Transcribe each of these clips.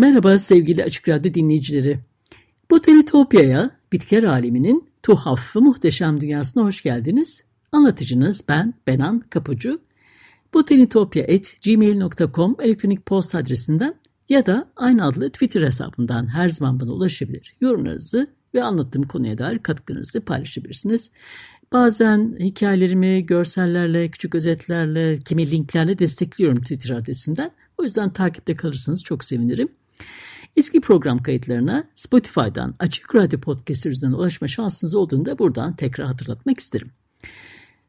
Merhaba sevgili Açık Radyo dinleyicileri. Botanitopya'ya, bitkiler aleminin tuhaf ve muhteşem dünyasına hoş geldiniz. Anlatıcınız ben Benan Kapucu. botanitopya.gmail.com elektronik posta adresinden ya da aynı adlı Twitter hesabından her zaman bana ulaşabilir. Yorumlarınızı ve anlattığım konuya dair katkınızı paylaşabilirsiniz. Bazen hikayelerimi görsellerle, küçük özetlerle, kimi linklerle destekliyorum Twitter adresinden. O yüzden takipte kalırsanız çok sevinirim. Eski program kayıtlarına Spotify'dan Açık Radyo Podcast üzerinden ulaşma şansınız olduğunda buradan tekrar hatırlatmak isterim.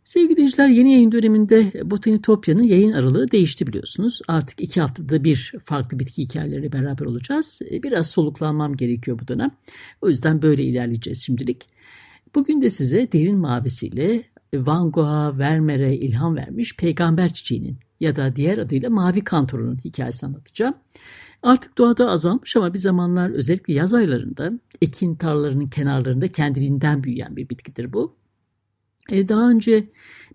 Sevgili dinleyiciler yeni yayın döneminde Botanitopya'nın yayın aralığı değişti biliyorsunuz. Artık iki haftada bir farklı bitki hikayeleri beraber olacağız. E, biraz soluklanmam gerekiyor bu dönem. O yüzden böyle ilerleyeceğiz şimdilik. Bugün de size derin mavisiyle Van Gogh'a, Vermeer'e ilham vermiş peygamber çiçeğinin ya da diğer adıyla mavi kantorunun hikayesini anlatacağım. Artık doğada azalmış ama bir zamanlar özellikle yaz aylarında ekin tarlalarının kenarlarında kendiliğinden büyüyen bir bitkidir bu. E, daha önce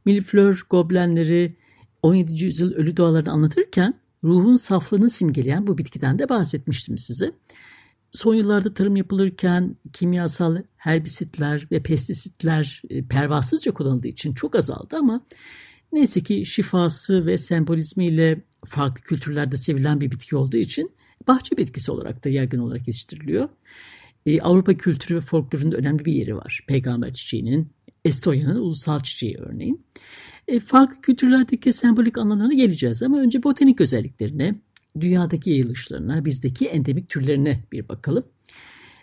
milflör goblenleri 17. yüzyıl ölü doğalarını anlatırken ruhun saflığını simgeleyen bu bitkiden de bahsetmiştim size. Son yıllarda tarım yapılırken kimyasal herbisitler ve pestisitler e, pervasızca kullanıldığı için çok azaldı ama neyse ki şifası ve sembolizmiyle farklı kültürlerde sevilen bir bitki olduğu için bahçe bitkisi olarak da yaygın olarak yetiştiriliyor. Ee, Avrupa kültürü ve folklorunda önemli bir yeri var. Peygamber çiçeğinin, Estonya'nın ulusal çiçeği örneğin. E, farklı kültürlerdeki sembolik anlamlarına geleceğiz ama önce botanik özelliklerine, dünyadaki yayılışlarına, bizdeki endemik türlerine bir bakalım.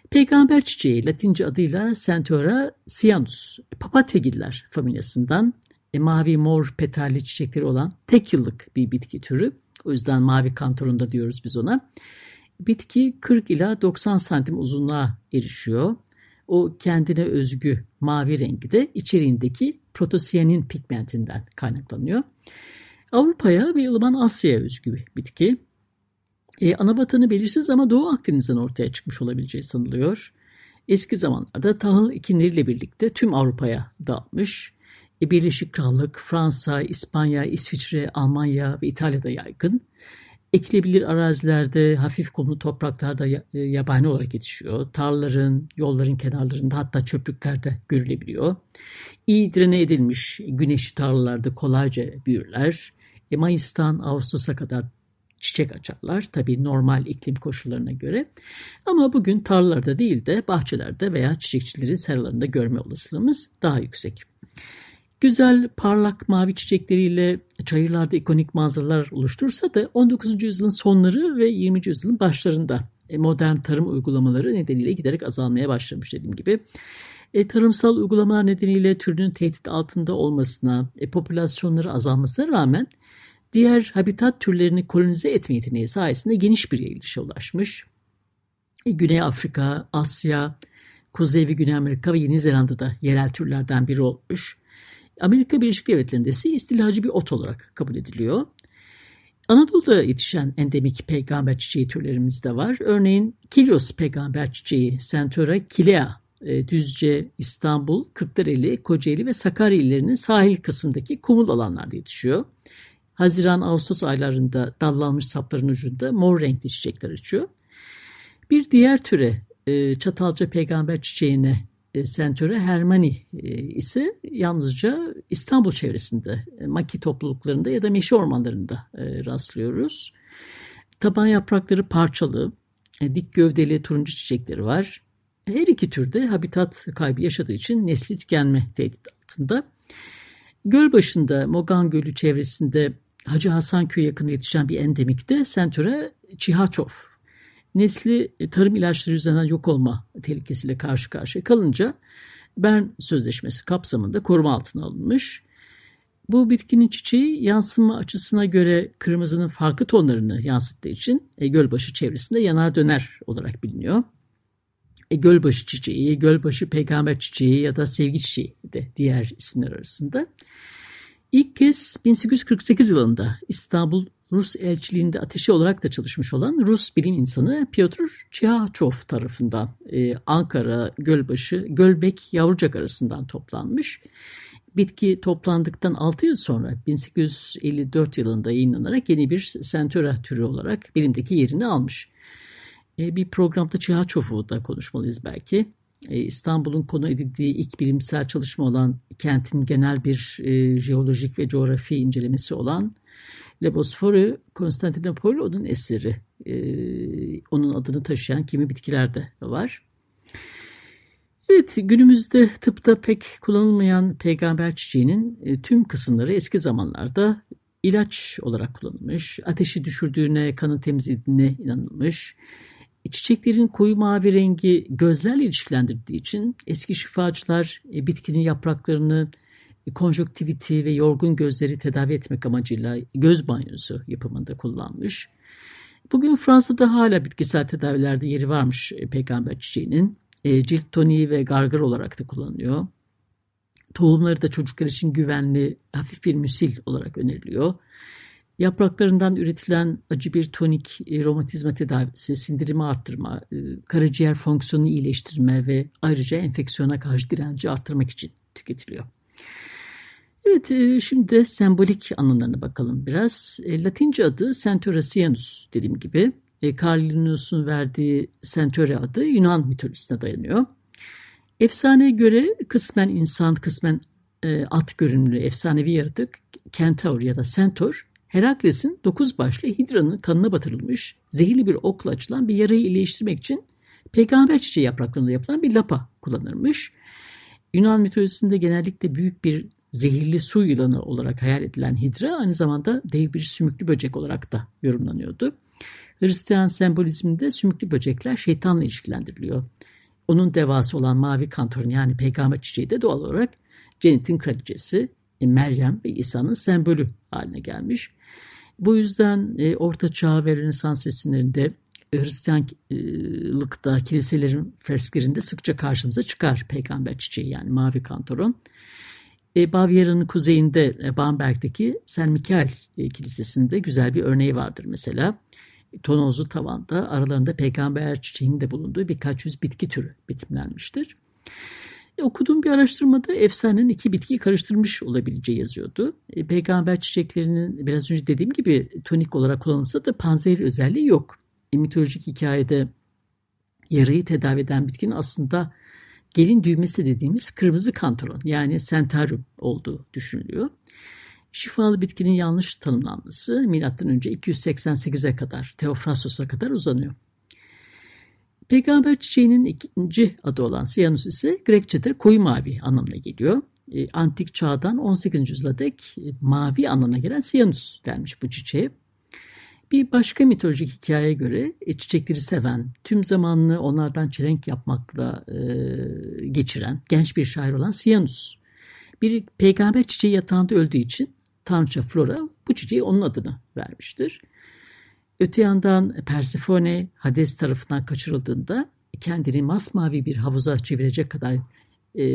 Peygamber çiçeği Latince adıyla Centura cyanus, papatyagiller familyasından e, mavi mor petalli çiçekleri olan tek yıllık bir bitki türü. O yüzden mavi kantorunda diyoruz biz ona. Bitki 40 ila 90 santim uzunluğa erişiyor. O kendine özgü mavi rengi de içeriğindeki protosiyanin pigmentinden kaynaklanıyor. Avrupa'ya ve ılıman Asya'ya özgü bir bitki. E, ana belirsiz ama Doğu Akdeniz'den ortaya çıkmış olabileceği sanılıyor. Eski zamanlarda tahıl ikinleriyle birlikte tüm Avrupa'ya dağılmış. E, Birleşik Krallık, Fransa, İspanya, İsviçre, Almanya ve İtalya'da yaygın. Ekilebilir arazilerde, hafif kumlu topraklarda e, yabani olarak yetişiyor. Tarlaların, yolların kenarlarında hatta çöplüklerde görülebiliyor. İyi direne edilmiş güneşli tarlalarda kolayca büyürler. E, Mayıs'tan Ağustos'a kadar çiçek açarlar. Tabii normal iklim koşullarına göre. Ama bugün tarlalarda değil de bahçelerde veya çiçekçilerin seralarında görme olasılığımız daha yüksek. Güzel parlak mavi çiçekleriyle çayırlarda ikonik manzaralar oluştursa da 19. yüzyılın sonları ve 20. yüzyılın başlarında e, modern tarım uygulamaları nedeniyle giderek azalmaya başlamış dediğim gibi. E, tarımsal uygulamalar nedeniyle türünün tehdit altında olmasına, e, popülasyonları azalmasına rağmen diğer habitat türlerini kolonize etme yeteneği sayesinde geniş bir yayılışa ulaşmış. E, Güney Afrika, Asya, Kuzey ve Güney Amerika ve Yeni Zelanda'da yerel türlerden biri olmuş. Amerika Birleşik Devletleri'nde ise istilacı bir ot olarak kabul ediliyor. Anadolu'da yetişen endemik peygamber çiçeği türlerimiz de var. Örneğin Kilios peygamber çiçeği, Centura kilea, e, Düzce, İstanbul, Kırklareli, Kocaeli ve Sakarya illerinin sahil kısmındaki kumul alanlarda yetişiyor. Haziran-Ağustos aylarında dallanmış sapların ucunda mor renkli çiçekler açıyor. Bir diğer türe e, çatalca peygamber çiçeğine e, Centura Hermani e, ise yalnızca İstanbul çevresinde, e, maki topluluklarında ya da meşe ormanlarında rastlıyoruz. Taban yaprakları parçalı, dik gövdeli turuncu çiçekleri var. Her iki türde habitat kaybı yaşadığı için nesli tükenme tehdit altında. Göl başında Mogan Gölü çevresinde Hacı Hasan Köy yakında yetişen bir endemikte Centura Çihaçov nesli e, tarım ilaçları yüzünden yok olma tehlikesiyle karşı karşıya kalınca Bern Sözleşmesi kapsamında koruma altına alınmış. Bu bitkinin çiçeği yansıma açısına göre kırmızının farklı tonlarını yansıttığı için e, gölbaşı çevresinde yanar döner olarak biliniyor. E, gölbaşı çiçeği, gölbaşı peygamber çiçeği ya da sevgi çiçeği de diğer isimler arasında. İlk kez 1848 yılında İstanbul Rus elçiliğinde ateşi olarak da çalışmış olan Rus bilim insanı Piotr Çihachov tarafından e, Ankara, Gölbaşı, Gölbek, Yavrucak arasından toplanmış. Bitki toplandıktan 6 yıl sonra 1854 yılında yayınlanarak yeni bir sentöra türü olarak bilimdeki yerini almış. E, bir programda Çihachov'u da konuşmalıyız belki. E, İstanbul'un konu edildiği ilk bilimsel çalışma olan kentin genel bir e, jeolojik ve coğrafi incelemesi olan Le Bosphore Konstantinopol onun eseri. E, onun adını taşıyan kimi bitkiler de var. Evet günümüzde tıpta pek kullanılmayan peygamber çiçeğinin e, tüm kısımları eski zamanlarda ilaç olarak kullanılmış, ateşi düşürdüğüne, kanı temizlediğine inanılmış. Çiçeklerin koyu mavi rengi gözlerle ilişkilendirdiği için eski şifacılar e, bitkinin yapraklarını e, konjonktiviti ve yorgun gözleri tedavi etmek amacıyla göz banyosu yapımında kullanmış. Bugün Fransa'da hala bitkisel tedavilerde yeri varmış peygamber çiçeğinin. E, cilt toniği ve gargar olarak da kullanılıyor. Tohumları da çocuklar için güvenli, hafif bir müsil olarak öneriliyor. Yapraklarından üretilen acı bir tonik e, romatizma tedavisi, sindirimi arttırma, e, karaciğer fonksiyonunu iyileştirme ve ayrıca enfeksiyona karşı direnci arttırmak için tüketiliyor. Evet, e, şimdi de sembolik anlamlarına bakalım biraz. E, Latince adı Centura Cianus dediğim gibi. E, Carl Linnaeus'un verdiği Centauri adı Yunan mitolojisine dayanıyor. Efsaneye göre kısmen insan, kısmen e, at görünümlü efsanevi yaratık Kentaur ya da Centaur, Herakles'in dokuz başlı Hidra'nın kanına batırılmış zehirli bir okla açılan bir yarayı iyileştirmek için peygamber çiçeği yapraklarında yapılan bir lapa kullanırmış. Yunan mitolojisinde genellikle büyük bir zehirli su yılanı olarak hayal edilen Hidra aynı zamanda dev bir sümüklü böcek olarak da yorumlanıyordu. Hristiyan sembolizminde sümüklü böcekler şeytanla ilişkilendiriliyor. Onun devası olan mavi kantorun yani peygamber çiçeği de doğal olarak cennetin kraliçesi e, Meryem ve İsa'nın sembolü haline gelmiş. Bu yüzden e, Orta Çağ ve Rönesans resimlerinde Hristiyanlıkta kiliselerin fresklerinde sıkça karşımıza çıkar peygamber çiçeği yani mavi kantoron. E, Bavyera'nın kuzeyinde e, Bamberg'deki Sen Mikael e, Kilisesi'nde güzel bir örneği vardır mesela tonozlu tavanda aralarında peygamber çiçeğinin de bulunduğu birkaç yüz bitki türü betimlenmiştir. E, okuduğum bir araştırmada efsanenin iki bitkiyi karıştırmış olabileceği yazıyordu. E, peygamber çiçeklerinin biraz önce dediğim gibi tonik olarak kullanılsa da panzehir özelliği yok. E, mitolojik hikayede yarayı tedavi eden bitkinin aslında gelin düğmesi dediğimiz kırmızı kantaron yani sentarum olduğu düşünülüyor. Şifalı bitkinin yanlış tanımlanması M.Ö. 288'e kadar, Teofrastos'a kadar uzanıyor. Peygamber çiçeğinin ikinci adı olan Siyanus ise Grekçe'de koyu mavi anlamına geliyor. E, antik çağdan 18. yüzyıla dek e, mavi anlamına gelen Siyanus denmiş bu çiçeğe. Bir başka mitolojik hikayeye göre e, çiçekleri seven, tüm zamanını onlardan çelenk yapmakla e, geçiren genç bir şair olan Siyanus. Bir peygamber çiçeği yatağında öldüğü için Tanrıça Flora bu çiçeği onun adını vermiştir. Öte yandan Persefone Hades tarafından kaçırıldığında kendini masmavi bir havuza çevirecek kadar e,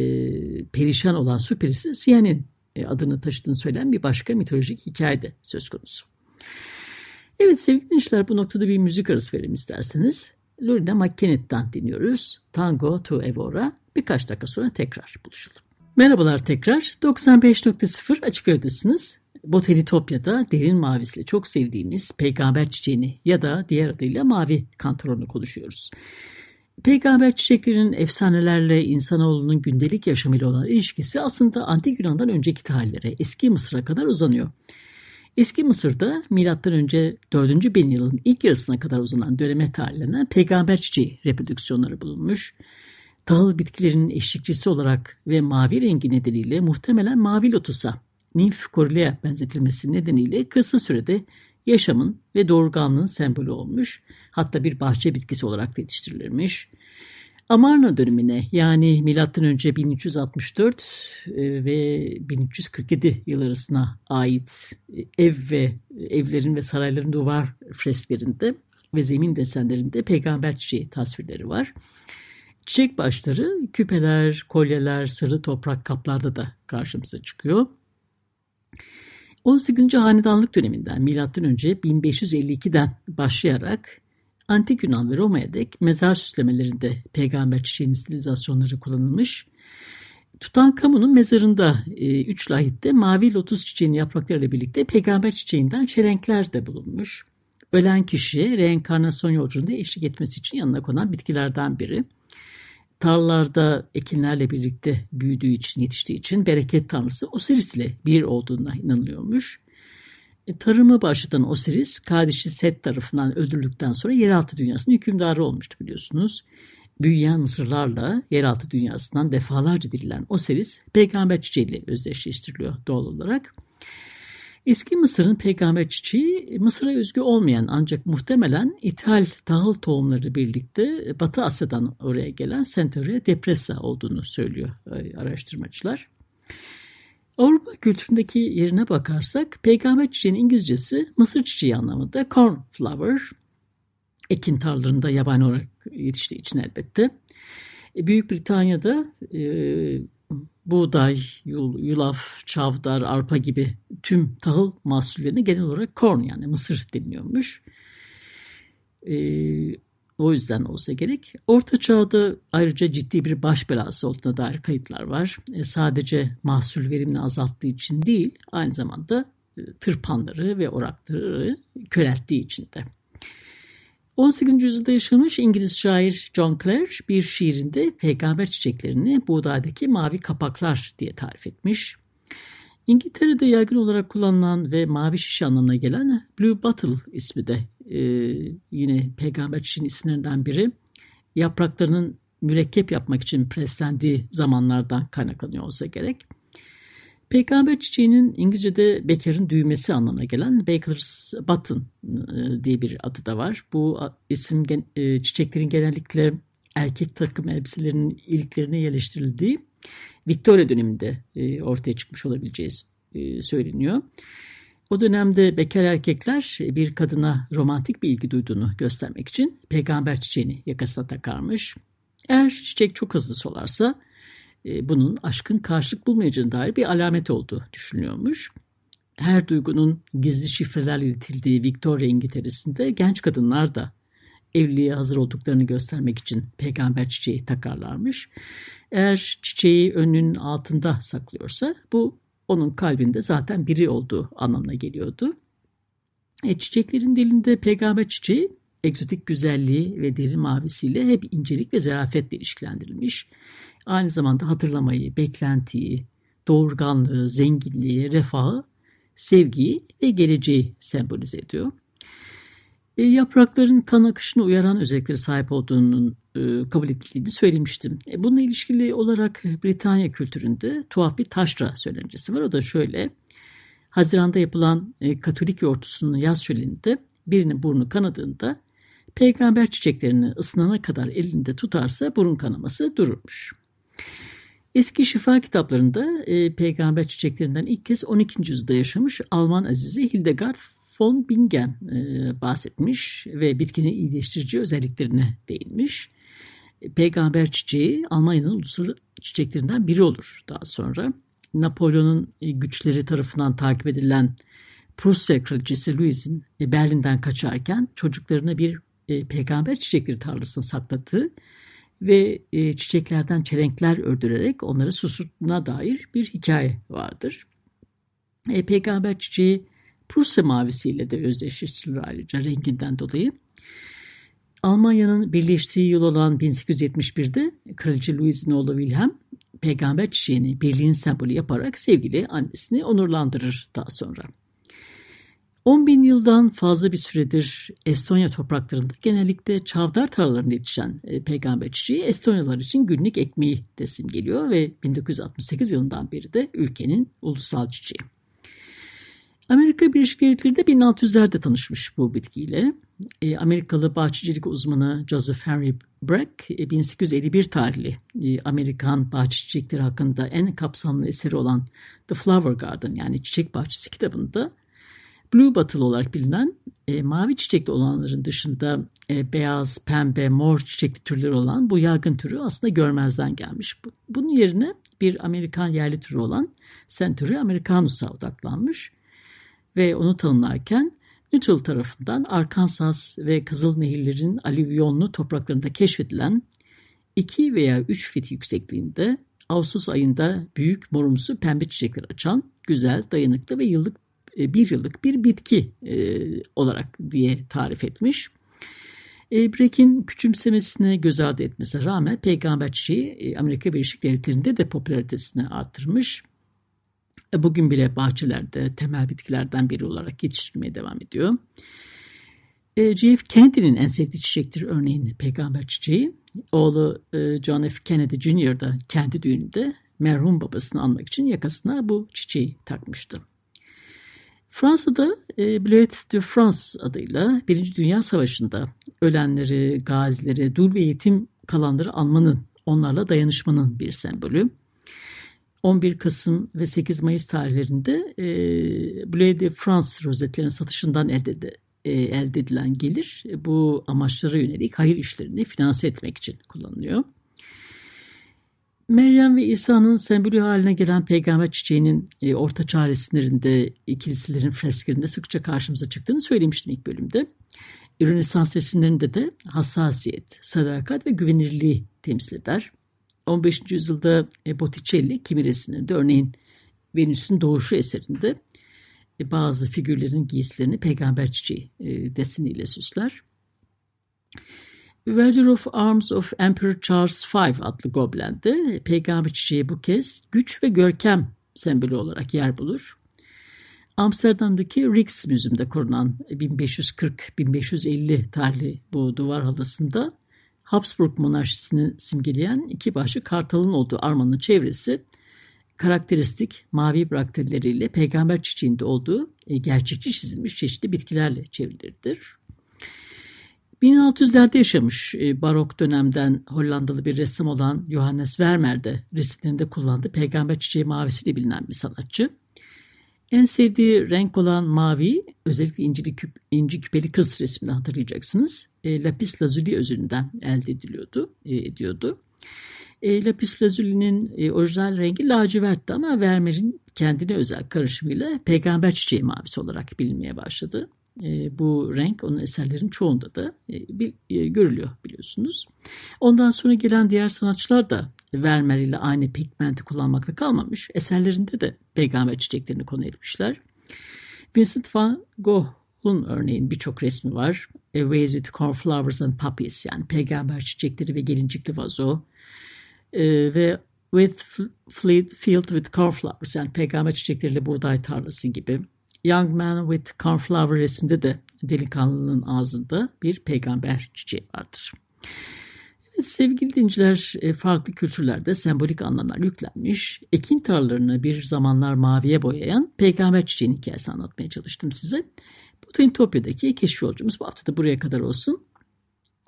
perişan olan su perisi Siyan'in e, adını taşıdığını söyleyen bir başka mitolojik hikayede söz konusu. Evet sevgili dinleyiciler bu noktada bir müzik arası verelim isterseniz. Lorena McKennett'tan dinliyoruz. Tango to Evora. Birkaç dakika sonra tekrar buluşalım. Merhabalar tekrar. 95.0 Açık Radyo'dasınız. Botanitopya'da derin mavisiyle çok sevdiğimiz peygamber çiçeğini ya da diğer adıyla mavi kantoronu konuşuyoruz. Peygamber çiçeklerinin efsanelerle insanoğlunun gündelik yaşamıyla olan ilişkisi aslında Antik Yunan'dan önceki tarihlere, eski Mısır'a kadar uzanıyor. Eski Mısır'da M.Ö. 4. bin yılın ilk yarısına kadar uzanan döneme tarihlenen peygamber çiçeği reprodüksiyonları bulunmuş tahıl bitkilerinin eşlikçisi olarak ve mavi rengi nedeniyle muhtemelen mavi lotusa, Nymph Corylea benzetilmesi nedeniyle kısa sürede yaşamın ve doğurganlığın sembolü olmuş. Hatta bir bahçe bitkisi olarak da yetiştirilirmiş. Amarna dönemine yani M.Ö. 1364 e, ve 1347 yıl arasına ait ev ve evlerin ve sarayların duvar fresklerinde ve zemin desenlerinde peygamber çiçeği tasvirleri var. Çiçek başları küpeler, kolyeler, sarı toprak kaplarda da karşımıza çıkıyor. 18. Hanedanlık döneminden M.Ö. 1552'den başlayarak Antik Yunan ve Roma'ya dek mezar süslemelerinde peygamber çiçeğinin stilizasyonları kullanılmış. Tutankamon'un mezarında e, üç lahitte mavi lotus çiçeğinin yapraklarıyla birlikte peygamber çiçeğinden çelenkler de bulunmuş. Ölen kişiye reenkarnasyon yolculuğunda eşlik etmesi için yanına konan bitkilerden biri. Tarlalarda ekinlerle birlikte büyüdüğü için, yetiştiği için bereket tanrısı Osiris ile bir olduğuna inanılıyormuş. E, tarımı başlatan Osiris, kardeşi Set tarafından öldürüldükten sonra yeraltı dünyasının hükümdarı olmuştu biliyorsunuz. Büyüyen mısırlarla yeraltı dünyasından defalarca dirilen Osiris, peygamber çiçeğiyle özdeşleştiriliyor doğal olarak. Eski Mısır'ın peygamber çiçeği Mısır'a özgü olmayan ancak muhtemelen ithal tahıl tohumları birlikte Batı Asya'dan oraya gelen Centaurea depressa olduğunu söylüyor e, araştırmacılar. Avrupa kültüründeki yerine bakarsak peygamber çiçeğinin İngilizcesi mısır çiçeği anlamında cornflower. Ekin tarlalarında yabani olarak yetiştiği için elbette. E, Büyük Britanya'da e, buğday, yulaf, çavdar, arpa gibi tüm tahıl mahsullerine genel olarak corn yani mısır deniliyormuş. E, o yüzden olsa gerek. Orta çağda ayrıca ciddi bir baş belası olduğuna dair kayıtlar var. E, sadece mahsul verimini azalttığı için değil, aynı zamanda e, tırpanları ve orakları körelttiği için de. 18. yüzyılda yaşamış İngiliz şair John Clare bir şiirinde peygamber çiçeklerini buğdaydaki mavi kapaklar diye tarif etmiş. İngiltere'de yaygın olarak kullanılan ve mavi şişe anlamına gelen Blue Bottle ismi de e, yine peygamber çiçeğinin isimlerinden biri. Yapraklarının mürekkep yapmak için preslendiği zamanlardan kaynaklanıyor olsa gerek. Peygamber çiçeğinin İngilizce'de bekarın düğmesi anlamına gelen Baker's Button e, diye bir adı da var. Bu isim e, çiçeklerin genellikle erkek takım elbiselerinin iliklerine yerleştirildiği Victoria döneminde e, ortaya çıkmış olabileceği söyleniyor. O dönemde bekar erkekler bir kadına romantik bir ilgi duyduğunu göstermek için peygamber çiçeğini yakasına takarmış. Eğer çiçek çok hızlı solarsa e, bunun aşkın karşılık bulmayacağına dair bir alamet olduğu düşünülüyormuş. Her duygunun gizli şifrelerle iletildiği Victoria İngiltere'sinde genç kadınlar da evliliğe hazır olduklarını göstermek için peygamber çiçeği takarlarmış. Eğer çiçeği önünün altında saklıyorsa bu onun kalbinde zaten biri olduğu anlamına geliyordu. E, çiçeklerin dilinde peygamber çiçeği egzotik güzelliği ve derin mavisiyle hep incelik ve zarafetle ilişkilendirilmiş. Aynı zamanda hatırlamayı, beklentiyi, doğurganlığı, zenginliği, refahı, sevgiyi ve geleceği sembolize ediyor. E, yaprakların kan akışını uyaran özellikleri sahip olduğunun e, kabul edildiğini söylemiştim. E, bununla ilişkili olarak Britanya kültüründe tuhaf bir taşra söylencesi var. O da şöyle. Haziranda yapılan Katolik yortusunun yaz şöleninde birinin burnu kanadığında peygamber çiçeklerini ısınana kadar elinde tutarsa burun kanaması dururmuş. Eski şifa kitaplarında e, peygamber çiçeklerinden ilk kez 12. yüzyılda yaşamış Alman azizi Hildegard von Bingen e, bahsetmiş ve bitkinin iyileştirici özelliklerine değinmiş. Peygamber çiçeği Almanya'nın ulusal çiçeklerinden biri olur daha sonra. Napolyon'un güçleri tarafından takip edilen Prusya Kraliçesi Louise'in Berlin'den kaçarken çocuklarına bir e, peygamber çiçekleri tarlasını sakladığı ve e, çiçeklerden çelenkler ördürerek onları susuttuğuna dair bir hikaye vardır. E, peygamber çiçeği Prusya mavisiyle de özdeşleştirilir ayrıca renginden dolayı. Almanya'nın birleştiği yıl olan 1871'de Kraliçe Louise'in oğlu Wilhelm peygamber çiçeğini birliğin sembolü yaparak sevgili annesini onurlandırır daha sonra. 10 bin yıldan fazla bir süredir Estonya topraklarında genellikle çavdar tarlalarında yetişen e, peygamber çiçeği Estonyalılar için günlük ekmeği desim geliyor ve 1968 yılından beri de ülkenin ulusal çiçeği. Amerika Birleşik Devletleri de 1600'lerde tanışmış bu bitkiyle. E, Amerikalı bahçecilik uzmanı Joseph Henry Breck, e, 1851 tarihli e, Amerikan bahçe çiçekleri hakkında en kapsamlı eseri olan The Flower Garden yani Çiçek Bahçesi kitabında Blue Bottle olarak bilinen e, mavi çiçekli olanların dışında e, beyaz, pembe, mor çiçekli türleri olan bu yaygın türü aslında görmezden gelmiş. Bunun yerine bir Amerikan yerli türü olan Century Americanus'a odaklanmış ve onu tanımlarken Nuttall tarafından Arkansas ve Kızıl Nehirlerin alüvyonlu topraklarında keşfedilen 2 veya 3 fit yüksekliğinde Ağustos ayında büyük morumsu pembe çiçekler açan güzel, dayanıklı ve yıllık e, bir yıllık bir bitki e, olarak diye tarif etmiş. E, Breck'in küçümsemesine göz ardı etmesine rağmen peygamber çiçeği e, Amerika Birleşik Devletleri'nde de popülaritesini arttırmış. E, bugün bile bahçelerde temel bitkilerden biri olarak yetiştirilmeye devam ediyor. E, J.F. Kennedy'nin en sevdiği çiçektir örneğin peygamber çiçeği. Oğlu e, John F. Kennedy Jr. da kendi düğününde merhum babasını anmak için yakasına bu çiçeği takmıştı. Fransa'da Bleuet de France adıyla Birinci Dünya Savaşı'nda ölenleri, gazileri, dul ve yetim kalanları almanın, onlarla dayanışmanın bir sembolü. 11 Kasım ve 8 Mayıs tarihlerinde e, Bleu de France rozetlerinin satışından elde, de, e, elde edilen gelir bu amaçlara yönelik hayır işlerini finanse etmek için kullanılıyor. Meryem ve İsa'nın sembolü haline gelen peygamber çiçeğinin e, orta çağ resimlerinde, e, kiliselerin fresklerinde sıkça karşımıza çıktığını söylemiştim ilk bölümde. Rönesans resimlerinde de hassasiyet, sadakat ve güvenirliği temsil eder. 15. yüzyılda e, Botticelli kimi resimlerinde örneğin Venüs'ün doğuşu eserinde e, bazı figürlerin giysilerini peygamber çiçeği e, deseniyle süsler. Weather of Arms of Emperor Charles V adlı goblende peygamber çiçeği bu kez güç ve görkem sembolü olarak yer bulur. Amsterdam'daki Rijksmuseum'da korunan 1540-1550 tarihli bu duvar halısında Habsburg monarşisini simgeleyen iki başlı kartalın olduğu armanın çevresi karakteristik mavi bıraktırlarıyla peygamber çiçeğinde olduğu e, gerçekçi çizilmiş çeşitli bitkilerle çevrilidir. 1600'lerde yaşamış e, barok dönemden Hollandalı bir ressam olan Johannes Vermeer de resimlerinde kullandığı peygamber çiçeği mavisiyle bilinen bir sanatçı. En sevdiği renk olan mavi özellikle incili küp, inci küpeli kız resmini hatırlayacaksınız. E, lapis lazuli özünden elde ediliyordu, e, ediyordu. E, lapis lazuli'nin e, orijinal rengi lacivertti ama Vermeer'in kendine özel karışımıyla peygamber çiçeği mavisi olarak bilinmeye başladı. E, bu renk onun eserlerin çoğunda da e, e, görülüyor biliyorsunuz. Ondan sonra gelen diğer sanatçılar da Vermeer ile aynı pigmenti kullanmakla kalmamış. Eserlerinde de peygamber çiçeklerini konu etmişler. Vincent van Gogh'un örneğin birçok resmi var. A Vase with Cornflowers and Poppies yani peygamber çiçekleri ve gelincikli vazo. E, ve With Fleet Field with Cornflowers yani peygamber çiçekleriyle buğday tarlası gibi. Young Man with Cornflower resimde de delikanlının ağzında bir peygamber çiçeği vardır. Evet, sevgili dinciler e, farklı kültürlerde sembolik anlamlar yüklenmiş, ekin tarlalarını bir zamanlar maviye boyayan peygamber çiçeğinin hikayesi anlatmaya çalıştım size. Botanitopya'daki keşif yolcumuz bu hafta da buraya kadar olsun.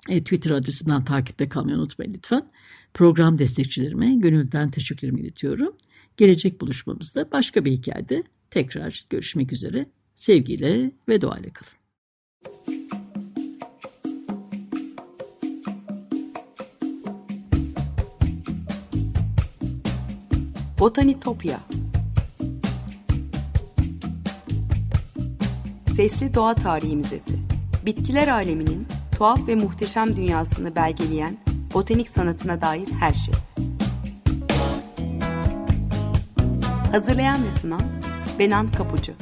E, Twitter adresimden takipte kalmayı unutmayın lütfen. Program destekçilerime gönülden teşekkürlerimi iletiyorum. Gelecek buluşmamızda başka bir hikayede tekrar görüşmek üzere. Sevgiyle ve duayla kalın. Botanitopya Sesli Doğa Tarihi Müzesi Bitkiler aleminin tuhaf ve muhteşem dünyasını belgeleyen botanik sanatına dair her şey. Hazırlayan ve sunan Benan Kapucu